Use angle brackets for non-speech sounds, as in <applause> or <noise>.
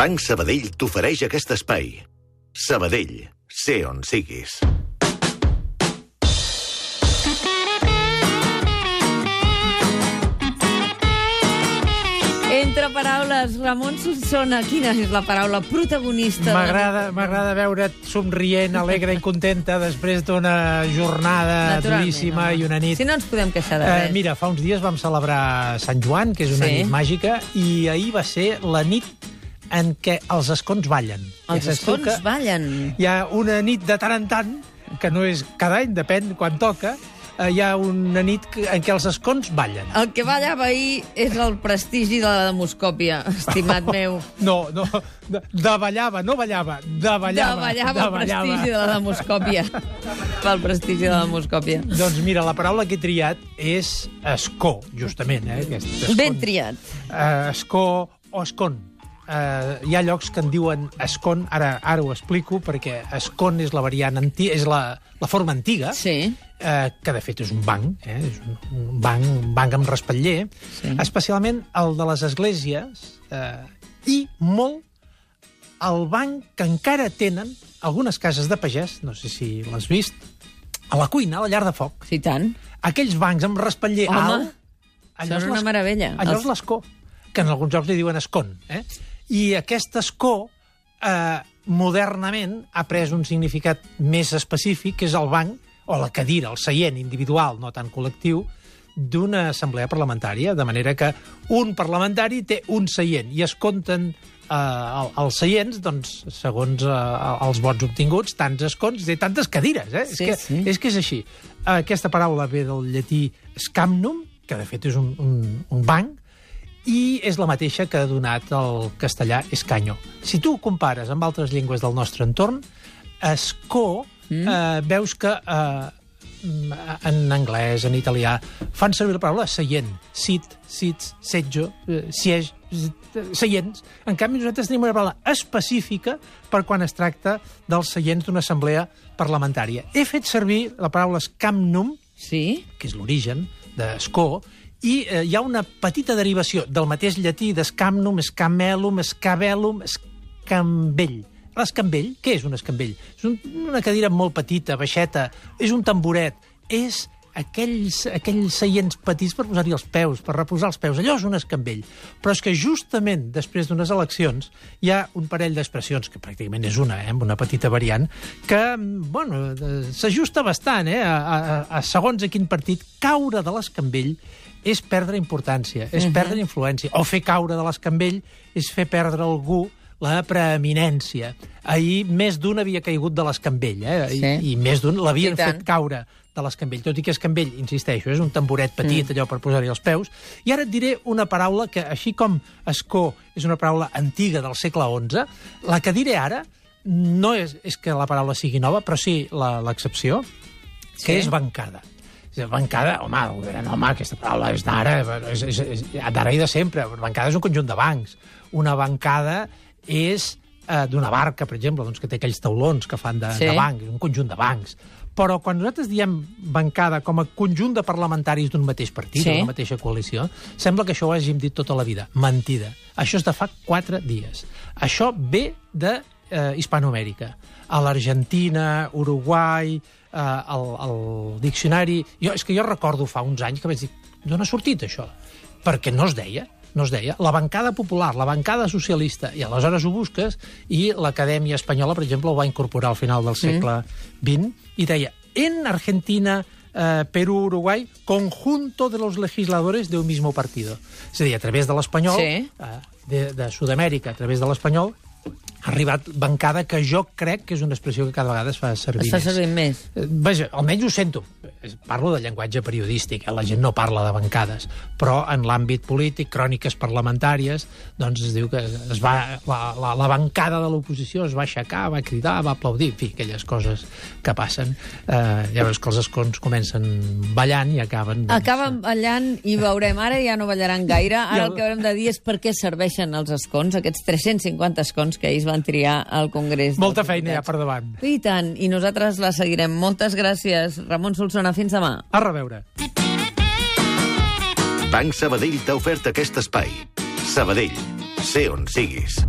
Banc Sabadell t'ofereix aquest espai. Sabadell, sé on siguis. Entre paraules, Ramon Solsona, quina és la paraula protagonista? M'agrada m'agrada veure't somrient, alegre i contenta després d'una jornada duríssima home. i una nit... Si no ens podem queixar de Eh, res. mira, fa uns dies vam celebrar Sant Joan, que és una Sí. nit màgica, i ahir va ser la nit en què els escons ballen. Els Ja escons ballen. Hi ha una nit de tant en tant, que no és cada any, depèn quan toca, eh, hi ha una nit en què els escons ballen. El que ballava ahir és el prestigi de la demoscòpia, estimat <laughs> meu. No, no, de, ballava, no ballava, de ballava. de ballava el prestigi de la demoscòpia. Pel prestigi de la demoscòpia. Doncs mira, la paraula que he triat és escó, justament. Eh? Aquest escon. Ben triat. Uh, escó o escon. Uh, hi ha llocs que en diuen escon, ara ara ho explico, perquè escon és la variant antiga, és la, la forma antiga, Sí. eh, que de fet és un banc, eh? és un, un banc, un banc amb respatller, Sí. especialment el de les esglésies, eh, i molt el banc que encara tenen algunes cases de pagès, no sé si l'has vist, a la cuina, a la llar de foc. Sí, tant. Aquells bancs amb respatller Home, alt... són una l'es- meravella. Allò és l'escó, que en alguns jocs li diuen escon. Eh? I aquest escó, eh, modernament, ha pres un significat més específic, que és el banc, o la cadira, el seient individual, no tan col·lectiu, d'una assemblea parlamentària, de manera que un parlamentari té un seient i es compten eh, el- els seients, doncs, segons eh, els vots obtinguts, tants escons i tantes cadires. Eh? Sí, és, que, sí. és que és així. Aquesta paraula ve del llatí scamnum, que de fet és un, un, un banc, i és la mateixa que ha donat el castellà escanyo. Si tu ho compares amb altres llengües del nostre entorn, escó, mm. eh, veus que eh, en anglès, en italià, fan servir la paraula seient, sit, sits, setjo, eh, siege, seients. En canvi, nosaltres tenim una paraula específica per quan es tracta dels seients d'una assemblea parlamentària. He fet servir la paraula scamnum, Sí? que és l'origen d'escó, i eh, hi ha una petita derivació del mateix llatí d'escamnum, escamelum, escabellum, escambell. L'escambell, què és un escambell? És un, una cadira molt petita, baixeta, és un tamboret, és aquells, aquells seients petits per posar-hi els peus, per reposar els peus. Allò és un escambell. Però és que justament després d'unes eleccions hi ha un parell d'expressions, que pràcticament és una, eh, una petita variant, que bueno, eh, s'ajusta bastant eh, a, a, a segons a quin partit caure de l'escambell és perdre importància, és perdre influència. O fer caure de l'escambell és fer perdre algú la preeminència. Ahir més d'un havia caigut de l'escambell, eh? Sí. I, i més d'un l'havien fet caure de l'escambell. Tot i que escambell, insisteixo, és un tamboret petit, mm. allò per posar-hi els peus. I ara et diré una paraula que, així com escó és una paraula antiga del segle XI, la que diré ara no és, és que la paraula sigui nova, però sí l'excepció, que Sí. és bancada. Bancada, home, dirà, no, home, aquesta paraula és d'ara, és, és, és d'ara i de sempre. Bancada és un conjunt de bancs. Una bancada és eh, d'una barca, per exemple, doncs, que té aquells taulons que fan de, Sí. de bancs, un conjunt de bancs. Però quan nosaltres diem bancada com a conjunt de parlamentaris d'un mateix partit, Sí. d'una mateixa coalició, sembla que això ho hàgim dit tota la vida. Mentida. Això és de fa quatre dies. Això ve de eh, Hispanoamèrica. A l'Argentina, Uruguai, eh, el, el diccionari... Jo, és que jo recordo fa uns anys que vaig dir d'on ha sortit això? Perquè no es deia no es deia, la bancada popular, la bancada socialista, i aleshores ho busques, i l'Acadèmia Espanyola, per exemple, ho va incorporar al final del segle XX, i deia, en Argentina, eh, Perú, Uruguai, conjunto de los legisladores de un mismo partido. És a dir, a través de l'espanyol, Sí. eh, de, de Sud-amèrica, a través de l'espanyol, ha arribat bancada, que jo crec que és una expressió que cada vegada es fa servir Es fa més. servir més. Eh, Vaja, almenys ho sento. Eh, Parlo de llenguatge periodístic, eh? la gent no parla de bancades, però en l'àmbit polític, cròniques parlamentàries, doncs es diu que es va, la, la, la bancada de l'oposició es va aixecar, va cridar, va aplaudir, en fi, aquelles coses que passen. Eh, ja veus que els escons comencen ballant i acaben... Doncs, Acaben ballant i veurem. Ara ja no ballaran gaire. <laughs> Ara el que haurem de dir és per què serveixen els escons, aquests 350 escons que ells van triar al Congrés. Molta feina ja per davant. I tant, i nosaltres la seguirem. Moltes gràcies, Ramon Solsona. Fins demà. A reveure. Banc Sabadell t'ha ofert aquest espai. Sabadell, sé on siguis.